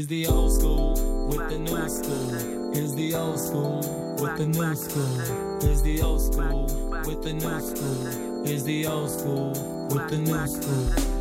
Here's the old school with the new school. Here's the old school with the new school. Here's the old school with the new school. Here's the old school with the new school.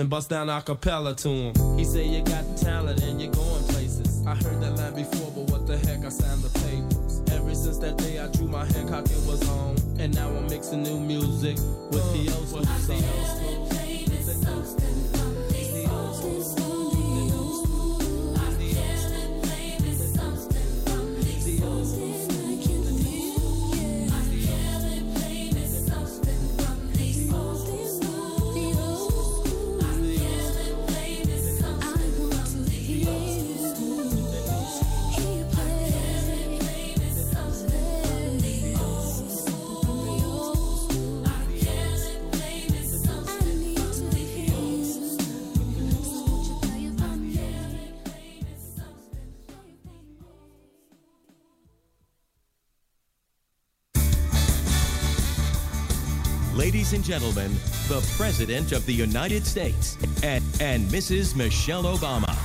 And bust down a cappella to him. He said you got talent and you're going places. I heard that line before, but what the heck, I signed the papers. Ever since that day, I drew my Hancock, it was on. And now I'm mixing new music with the old school ladies and gentlemen, the President of the United States and, and Mrs. Michelle Obama.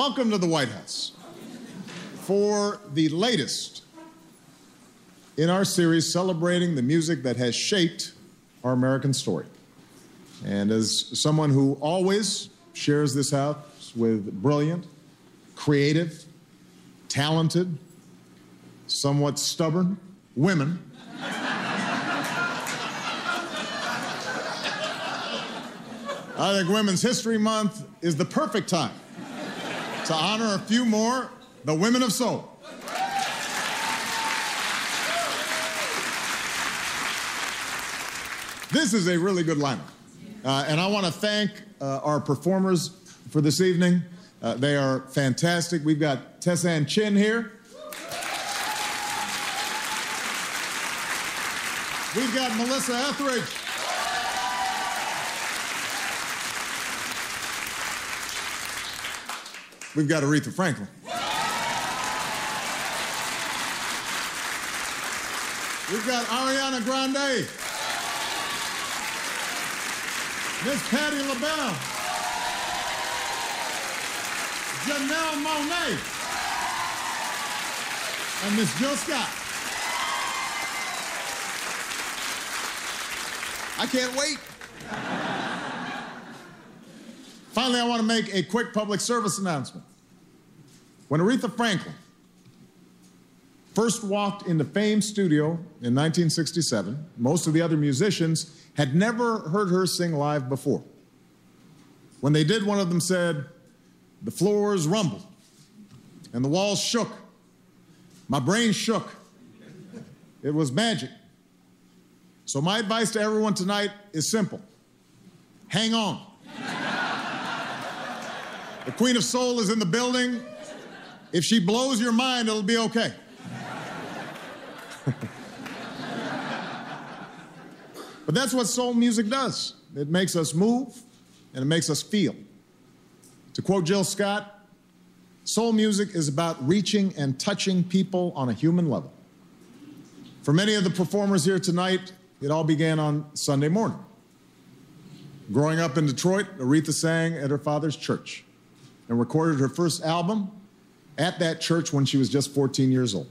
Welcome to the White House for the latest in our series celebrating the music that has shaped our American story. And as someone who always shares this house with brilliant, creative, talented, somewhat stubborn women, I think Women's History Month is the perfect time to honor a few more the women of soul. This is a really good lineup. Uh, and I want to thank uh, our performers for this evening. Uh, they are fantastic. We've got Tessanne Chin here. We've got Melissa Etheridge. We've got Aretha Franklin. We've got Ariana Grande. Miss Patti LaBelle. Janelle Monáe. And Miss Jill Scott. I can't wait. Finally, I want to make a quick public service announcement. When Aretha Franklin first walked into Fame Studio in 1967, most of the other musicians had never heard her sing live before. When they did, one of them said, The floors rumbled and the walls shook. My brain shook. It was magic. So, my advice to everyone tonight is simple hang on. the Queen of Soul is in the building. If she blows your mind, it'll be okay. but that's what soul music does it makes us move and it makes us feel. To quote Jill Scott, soul music is about reaching and touching people on a human level. For many of the performers here tonight, it all began on Sunday morning. Growing up in Detroit, Aretha sang at her father's church and recorded her first album at that church when she was just 14 years old.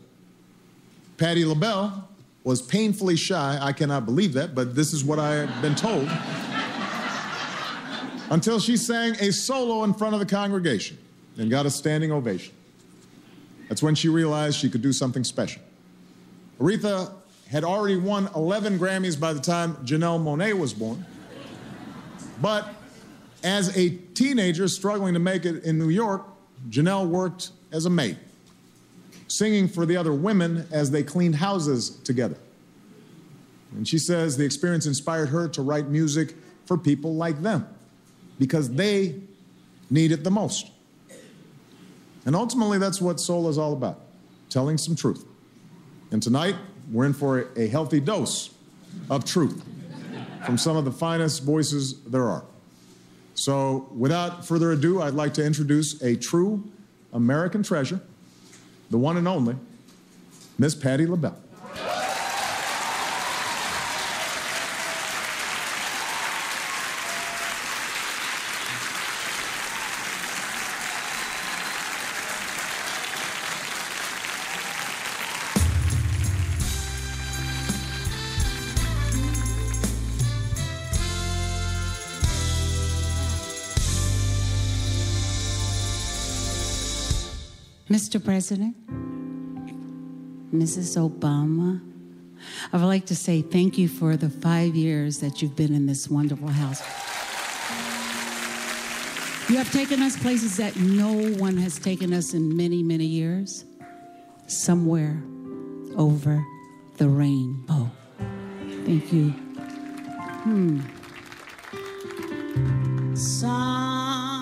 Patti LaBelle was painfully shy. I cannot believe that, but this is what I have been told. Until she sang a solo in front of the congregation and got a standing ovation. That's when she realized she could do something special. Aretha had already won 11 Grammys by the time Janelle Monáe was born. But as a teenager struggling to make it in New York, Janelle worked as a maid, singing for the other women as they cleaned houses together. And she says the experience inspired her to write music for people like them because they need it the most. And ultimately, that's what soul is all about telling some truth. And tonight, we're in for a healthy dose of truth from some of the finest voices there are. So, without further ado, I'd like to introduce a true American treasure, the one and only Miss Patti LaBelle. Mr. President, Mrs. Obama, I would like to say thank you for the five years that you've been in this wonderful house. You have taken us places that no one has taken us in many, many years. Somewhere over the rainbow. Thank you. Hmm. Somewhere.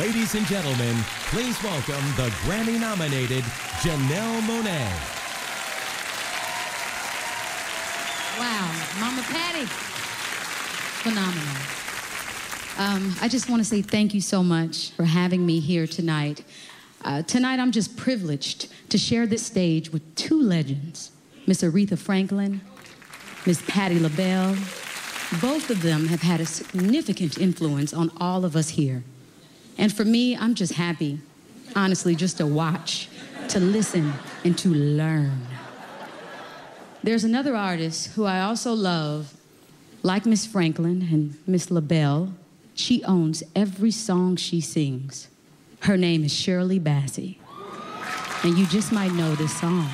Ladies and gentlemen, please welcome the Grammy nominated Janelle Monáe. Wow, Mama Patti. Phenomenal. Um, I just want to say thank you so much for having me here tonight. Uh, tonight, I'm just privileged to share this stage with two legends Miss Aretha Franklin, Miss Patti LaBelle. Both of them have had a significant influence on all of us here. And for me, I'm just happy, honestly, just to watch, to listen, and to learn. There's another artist who I also love, like Miss Franklin and Miss LaBelle. She owns every song she sings. Her name is Shirley Bassey. And you just might know this song.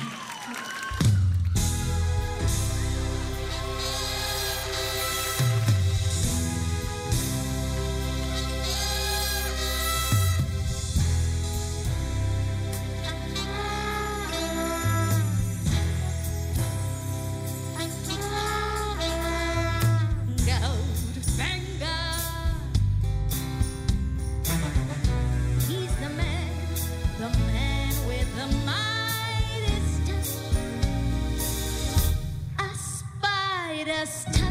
Thank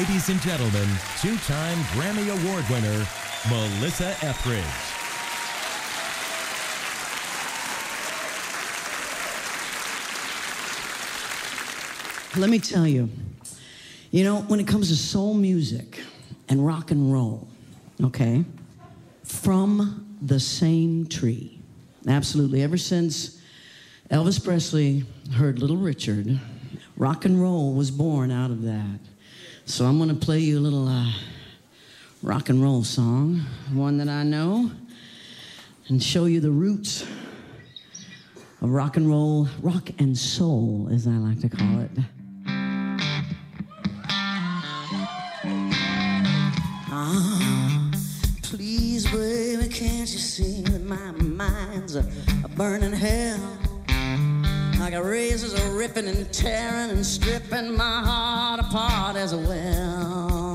Ladies and gentlemen, two time Grammy Award winner, Melissa Etheridge. Let me tell you, You know, when it comes to soul music and rock and roll, okay, from the same tree. Absolutely. Ever since Elvis Presley heard Little Richard, rock and roll was born out of that. So I'm going to play you a little uh, rock and roll song, one that I know, and show you the roots of rock and roll, rock and soul, as I like to call it. Please, baby, can't you see that my mind's a burning hell? Like a razors are ripping and tearing and stripping my heart apart as well.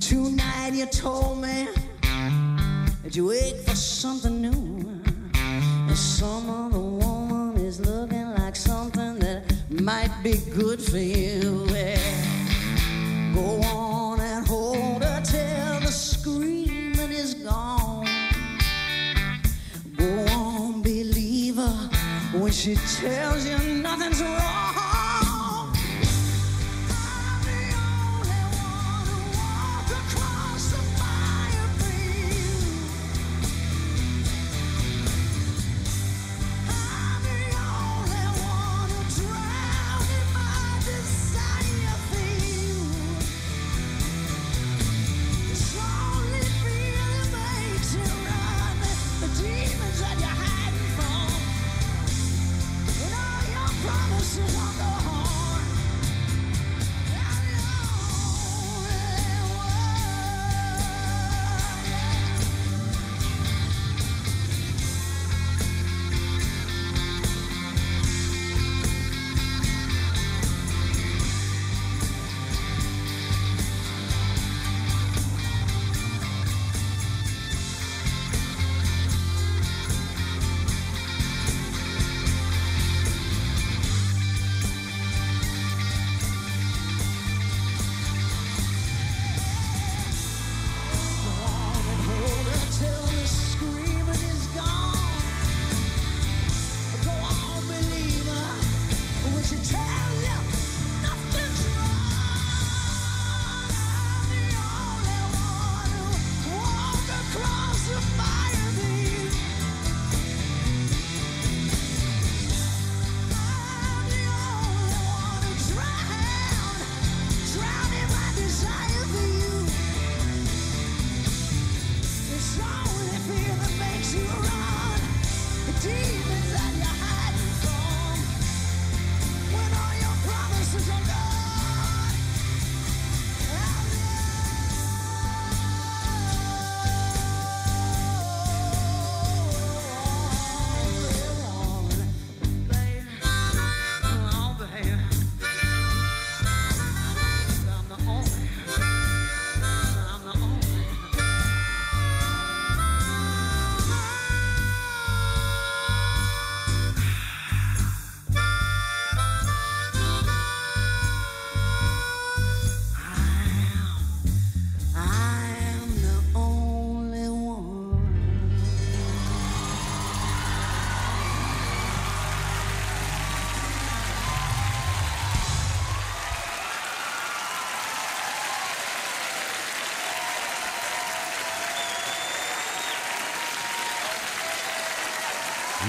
Tonight you told me that you wait for something new. And some other woman is looking like something that might be good for you. Go on she tells you nothing's wrong.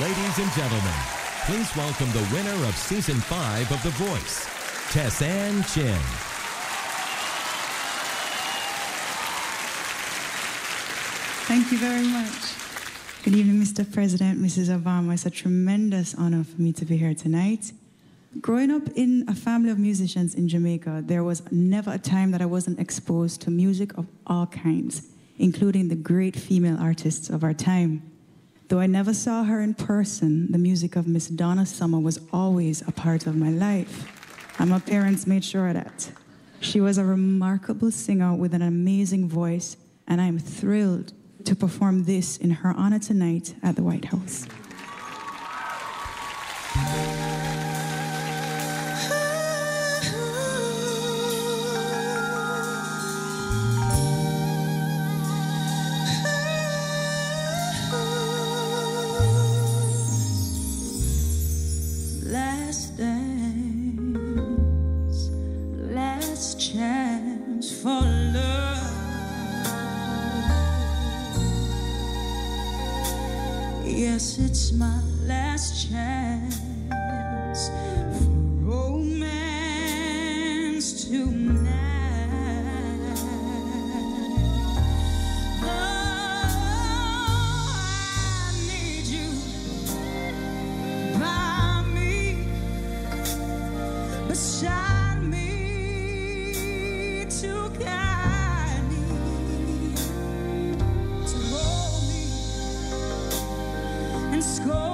Ladies and gentlemen, please welcome the winner of season five of The Voice, Tessanne Chin. Thank you very much. Good evening, Mr. President, Mrs. Obama. It's a tremendous honor for me to be here tonight. Growing up in a family of musicians in Jamaica, there was never a time that I wasn't exposed to music of all kinds, including the great female artists of our time. Though I never saw her in person, the music of Miss Donna Summer was always a part of my life. And my parents made sure of that. She was a remarkable singer with an amazing voice, and I am thrilled to perform this in her honor tonight at the White House. And scold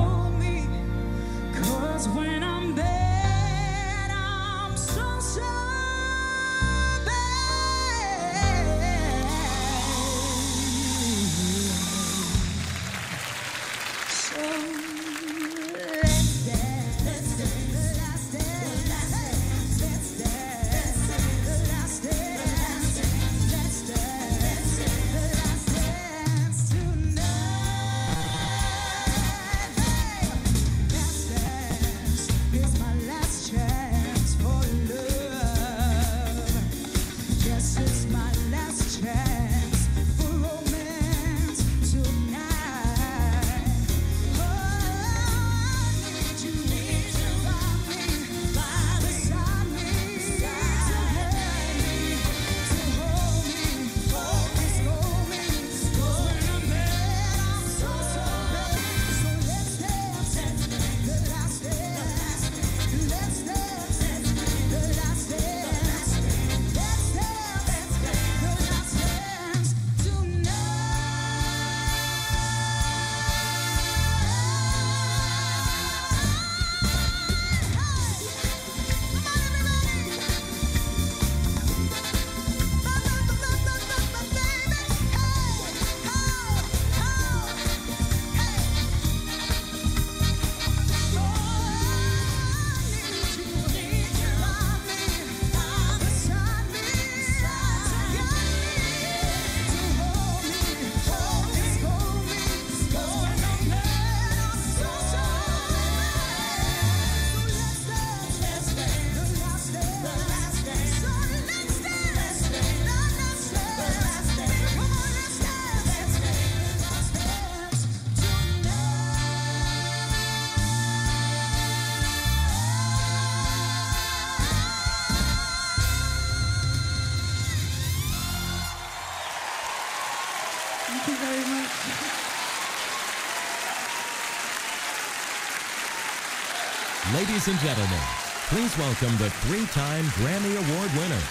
Ladies and gentlemen, please welcome the three-time Grammy Award winner,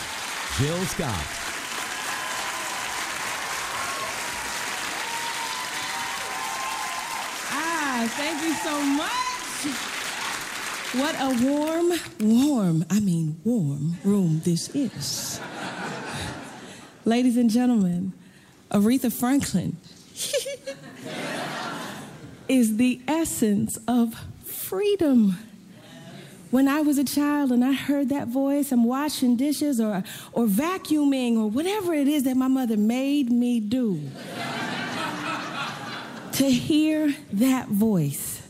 Jill Scott. Ah, thank you so much. What a warm, warm, I mean warm room this is. Ladies and gentlemen, Aretha Franklin is the essence of freedom. When I was a child and I heard that voice, I'm washing dishes or, or vacuuming or whatever it is that my mother made me do. to hear that voice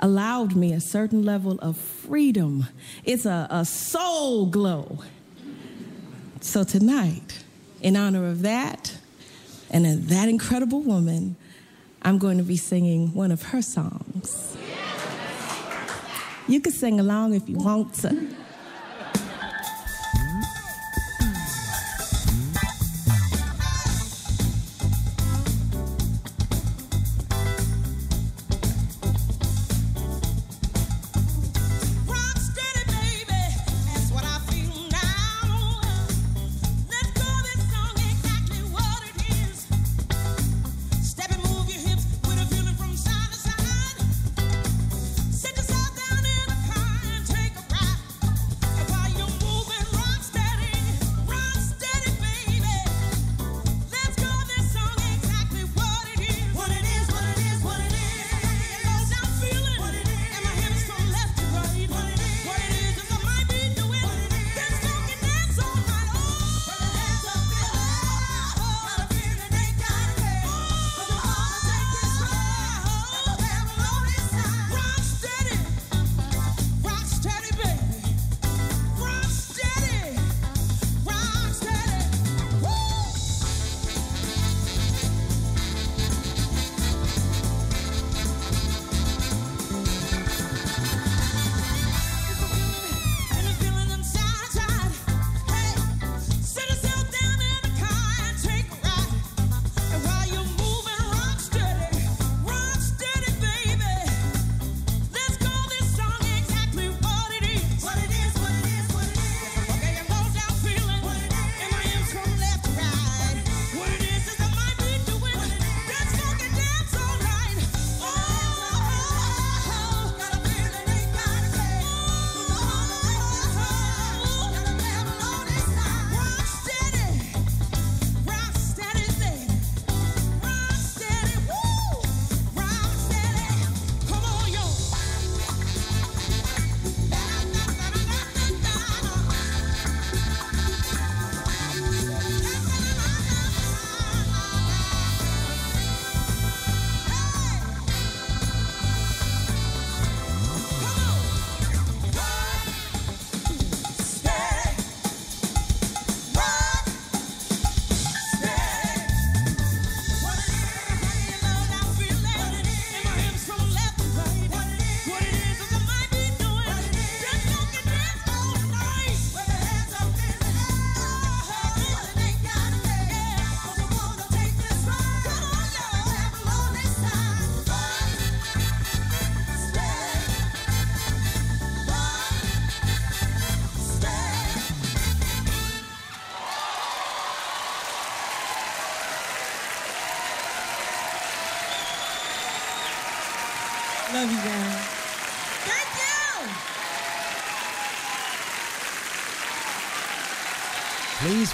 allowed me a certain level of freedom. It's a, a soul glow. So tonight, in honor of that and that incredible woman, I'm going to be singing one of her songs. You can sing along if you want to.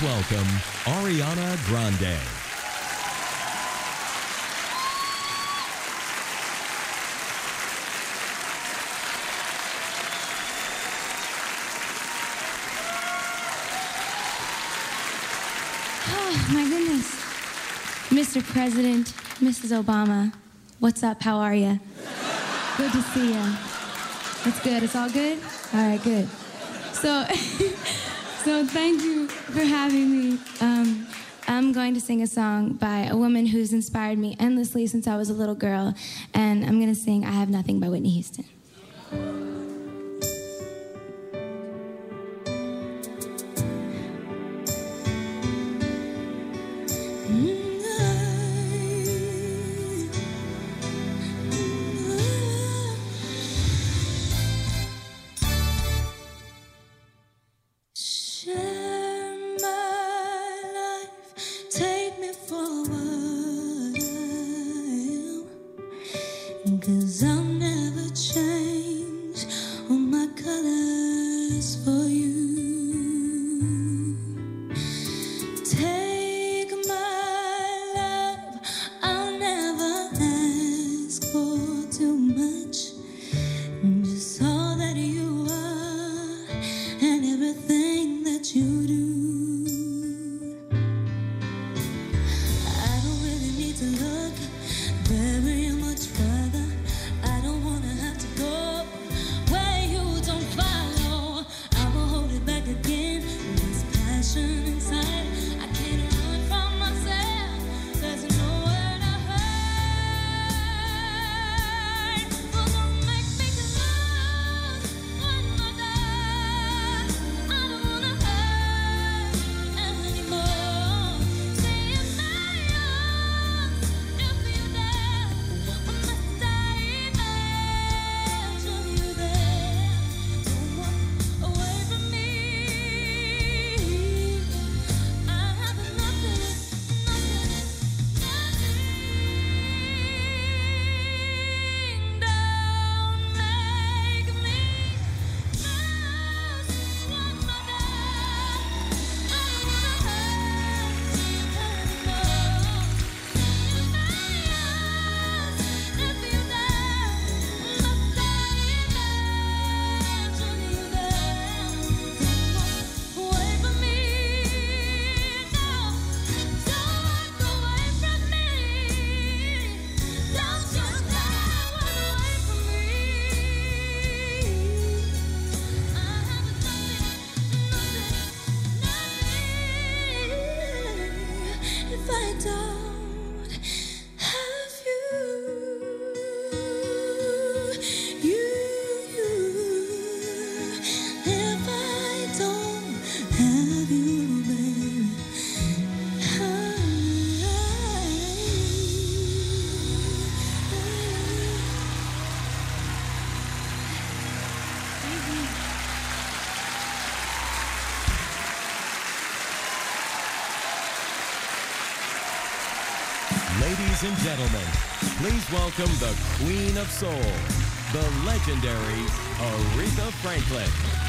welcome Ariana Grande. Oh, my goodness. Mr. President, Mrs. Obama, what's up? How are you? Good to see you. It's good. It's all good? All right, good. So. So thank you for having me. Um, I'm going to sing a song by a woman who's inspired me endlessly since I was a little girl, and I'm going to sing I Have Nothing by Whitney Houston. My on. Ladies and gentlemen, please welcome the Queen of Soul, the legendary Aretha Franklin.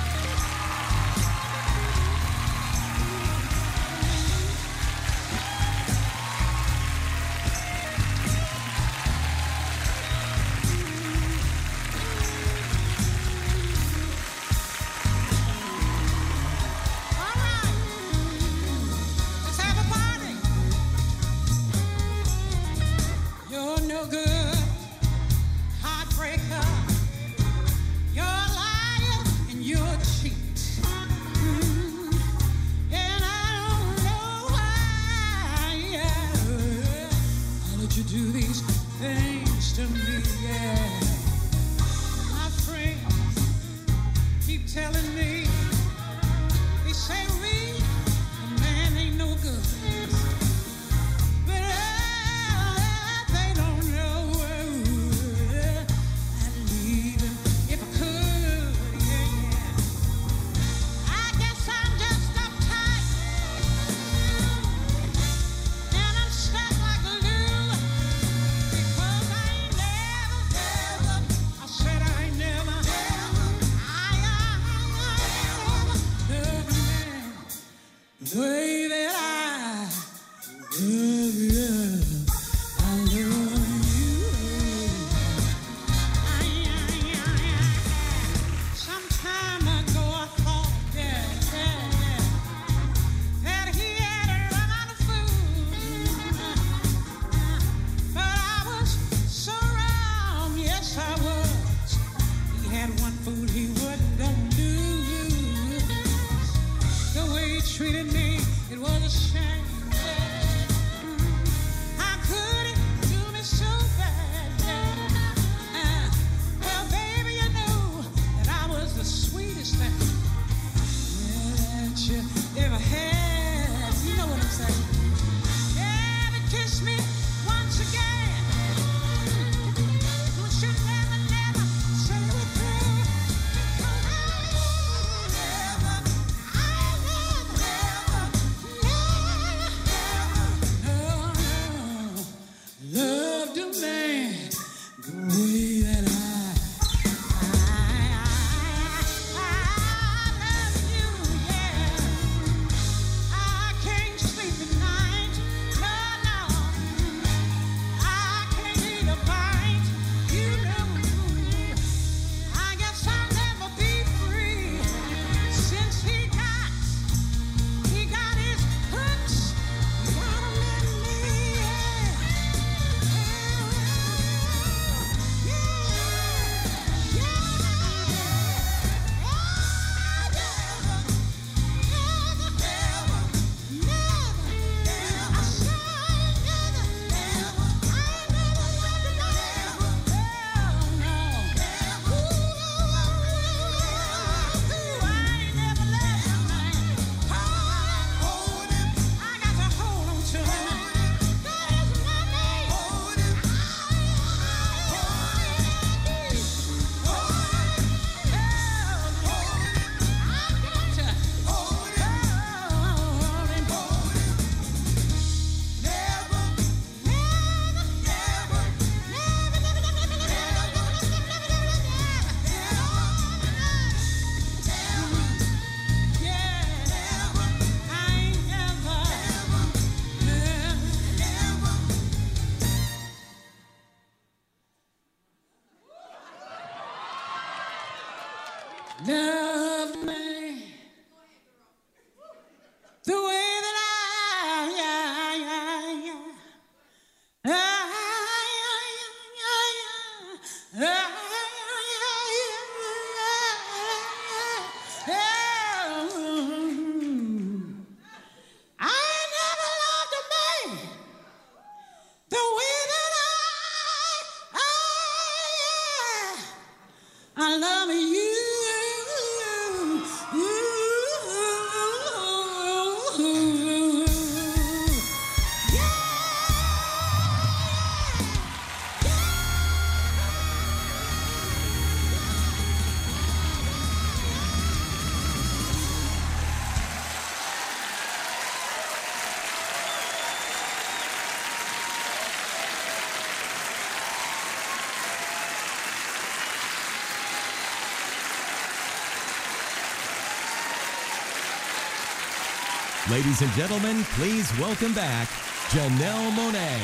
Ladies and gentlemen, please welcome back Janelle Monáe. Ready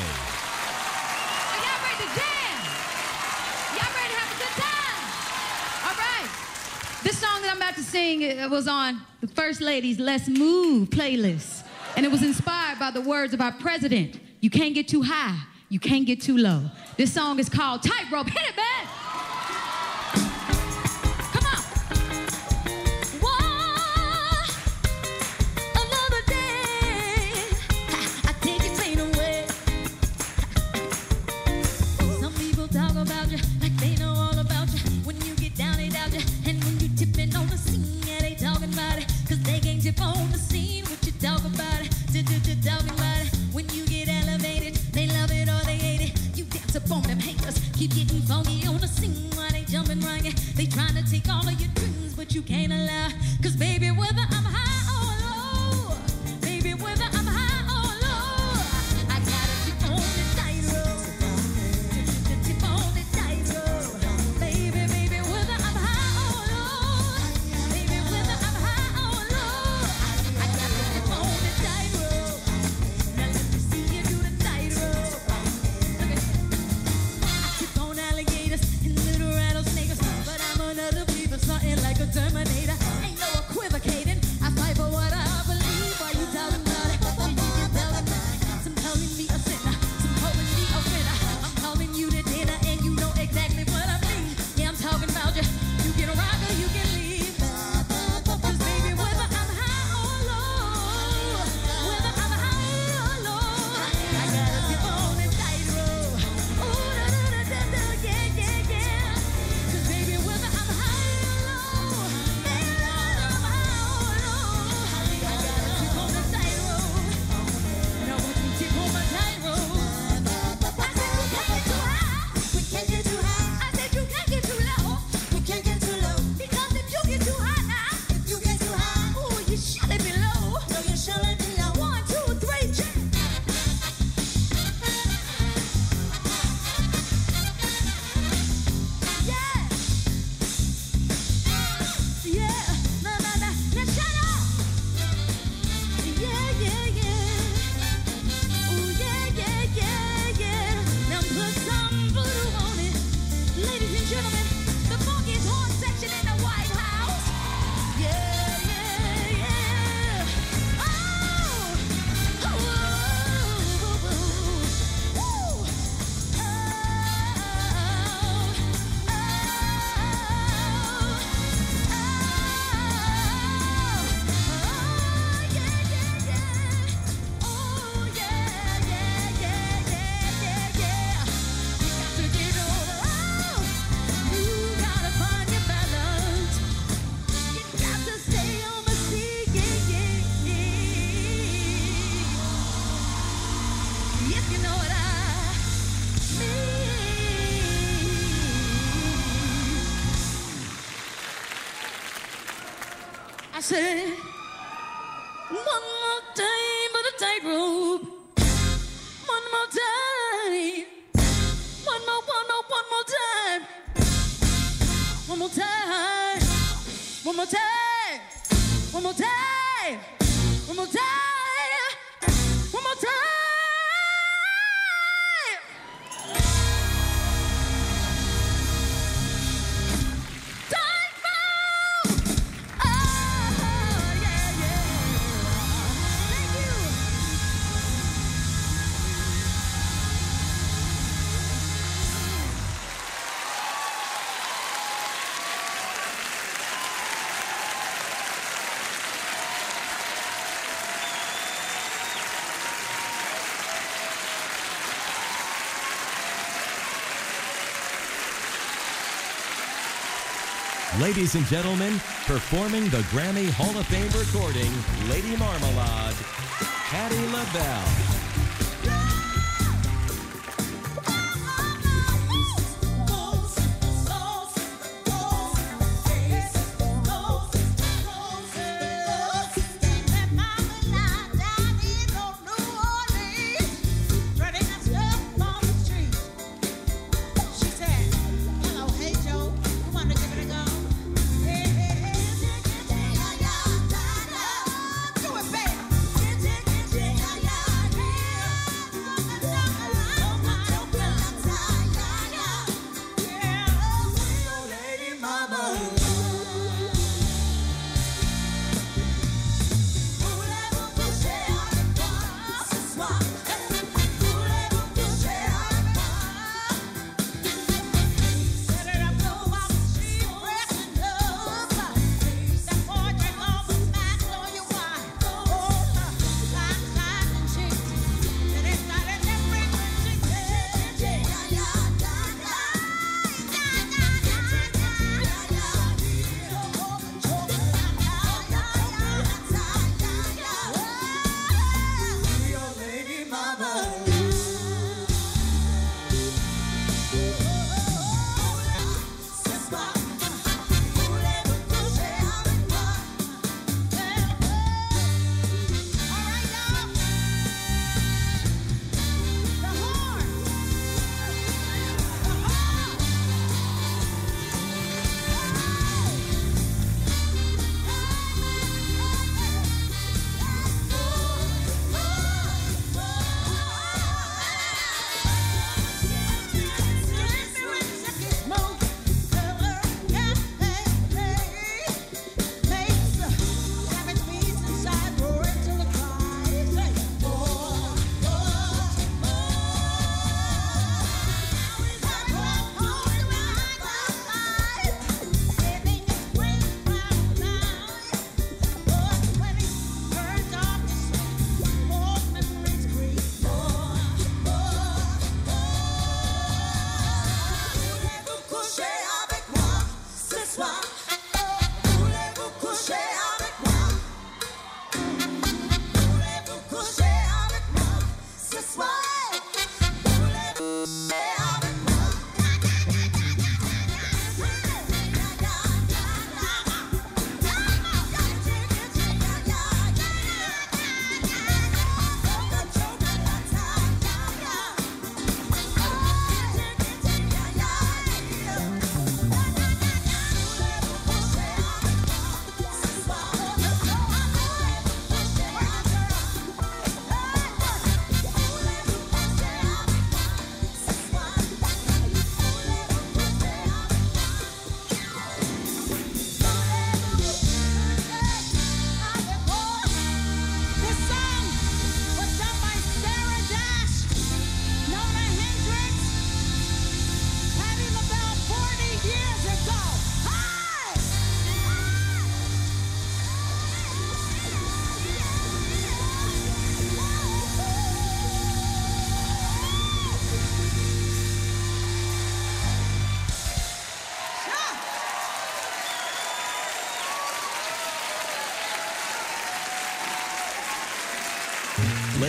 to ready to have a good time? All right. This song that I'm about to sing was on the First Lady's Let's Move playlist, and it was inspired by the words of our president. You can't get too high, you can't get too low. This song is called Tightrope. Hit it. say one more time but the tightrope. One more time. One more, one more, one more time. One more time. One more time. One more time. One more time. One more time. Ladies and gentlemen, performing the Grammy Hall of Fame recording, Lady Marmalade, Patti LaBelle.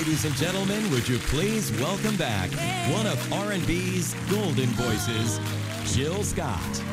Ladies and gentlemen, would you please welcome back one of R&B's golden voices, Jill Scott.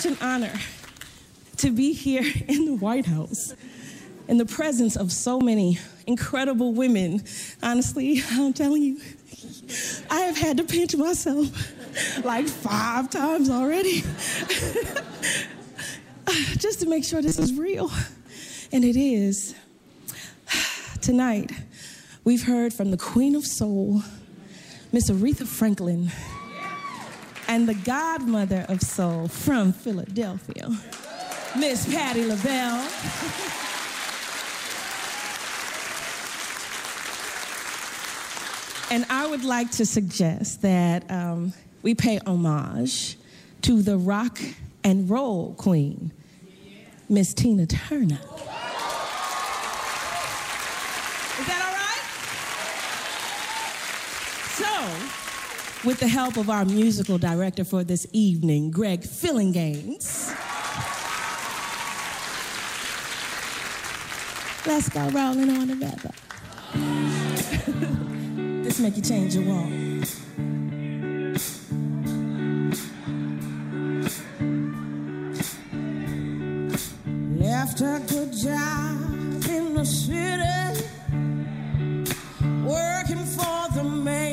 Such an honor to be here in the White House in the presence of so many incredible women. Honestly, I'm telling you, I have had to pinch myself like five times already just to make sure this is real. And it is. Tonight, we've heard from the Queen of Soul, Miss Aretha Franklin, and the godmother of soul from Philadelphia, Miss Patti LaBelle. And I would like to suggest that um, we pay homage to the rock and roll queen, Miss Tina Turner. Is that all right? So, with the help of our musical director for this evening, Greg Phillinganes, let's go rolling on together. this make you change your walk. Left a good job in the city, working for the man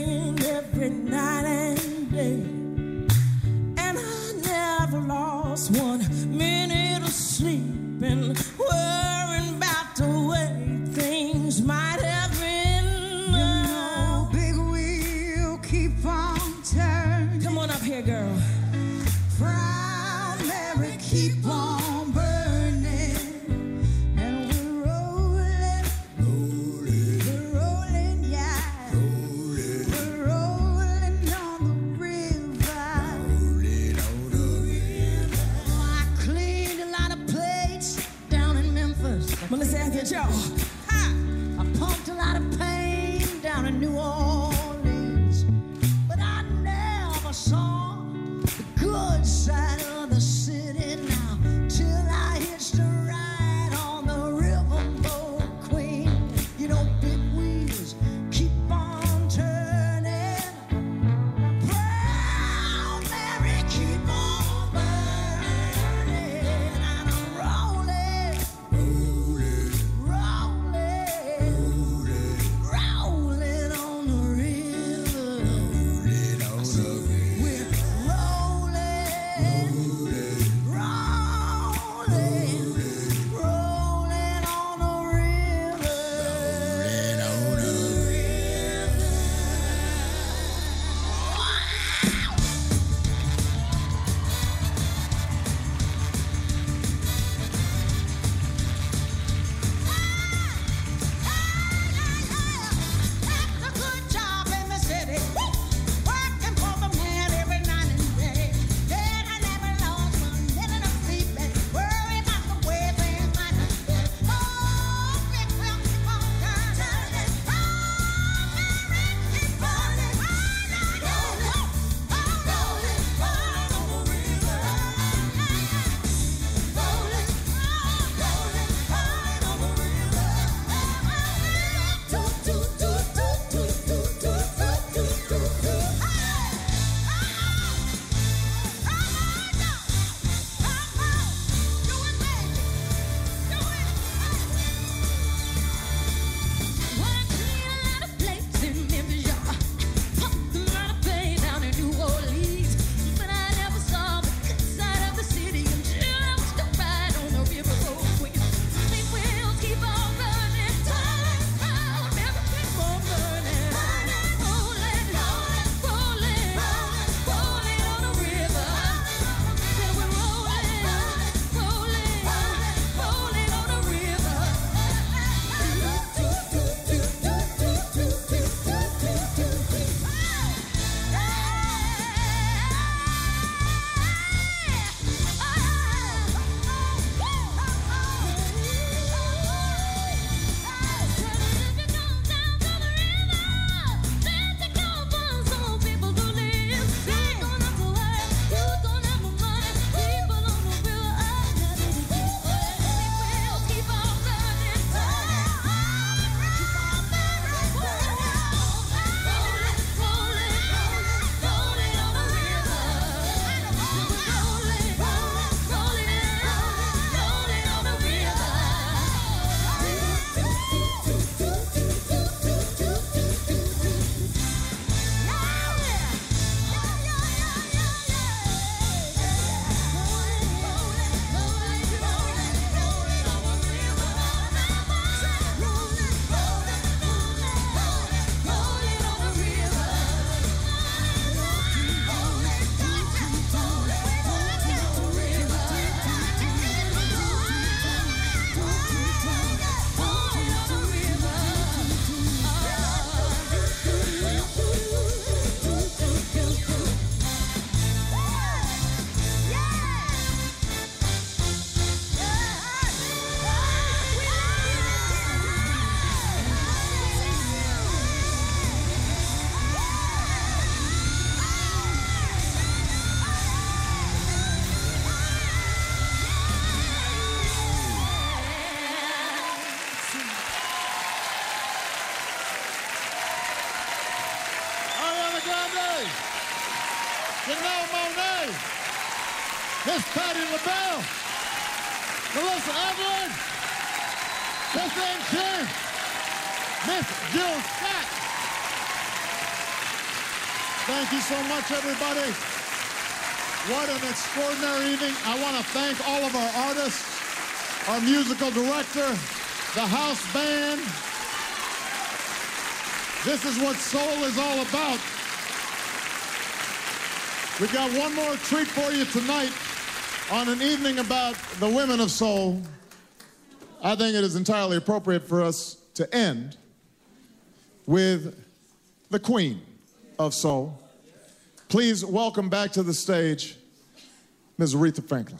down in New Orleans, Chin, Miss Jill Scott. Thank you so much, everybody. What an extraordinary evening. I want to thank all of our artists, our musical director, the house band. This is what soul is all about. We've got one more treat for you tonight on an evening about the women of soul. I think it is entirely appropriate for us to end with the queen of soul. Please welcome back to the stage Ms. Aretha Franklin.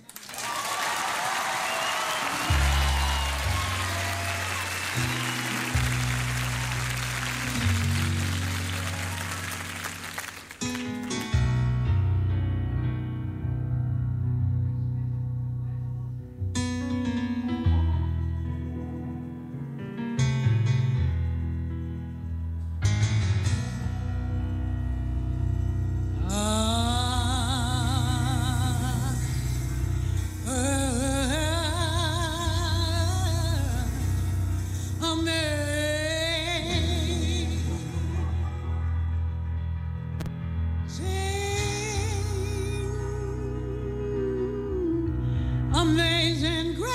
Amazing grace.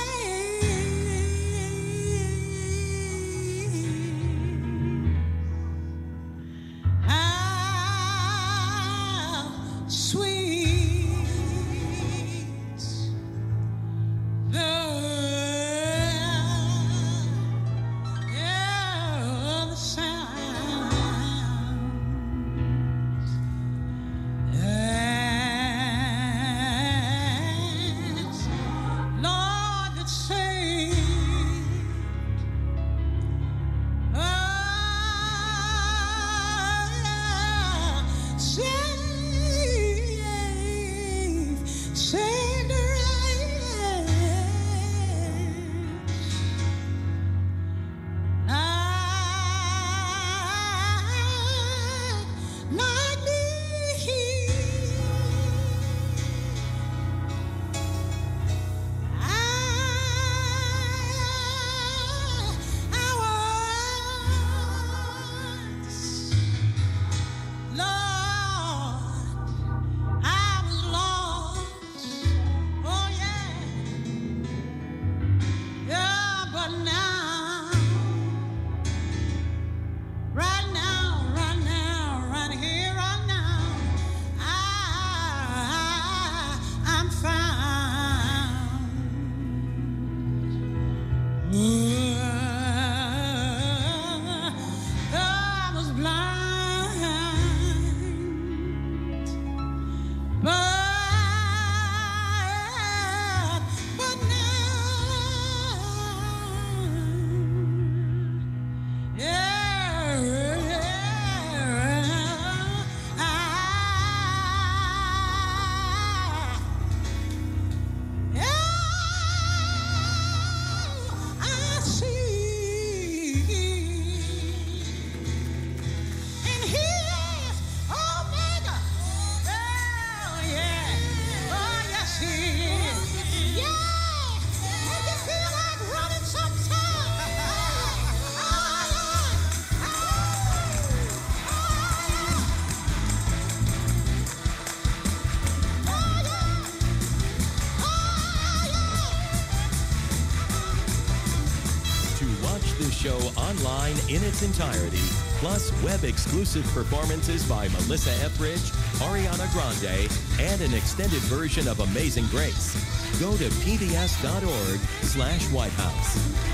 Entirety, plus web exclusive performances by Melissa Etheridge, Ariana Grande, and an extended version of Amazing Grace, go to pbs.org slash White House.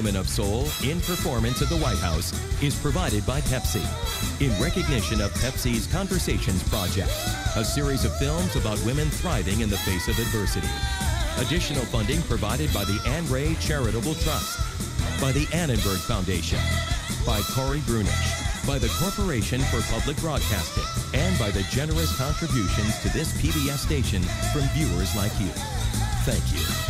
Women of Soul in performance at the White House is provided by Pepsi in recognition of Pepsi's Conversations Project, a series of films about women thriving in the face of adversity. Additional funding provided by the Anne Ray Charitable Trust, by the Annenberg Foundation, by Corey Brunish, by the Corporation for Public Broadcasting, and by the generous contributions to this PBS station from viewers like you. Thank you.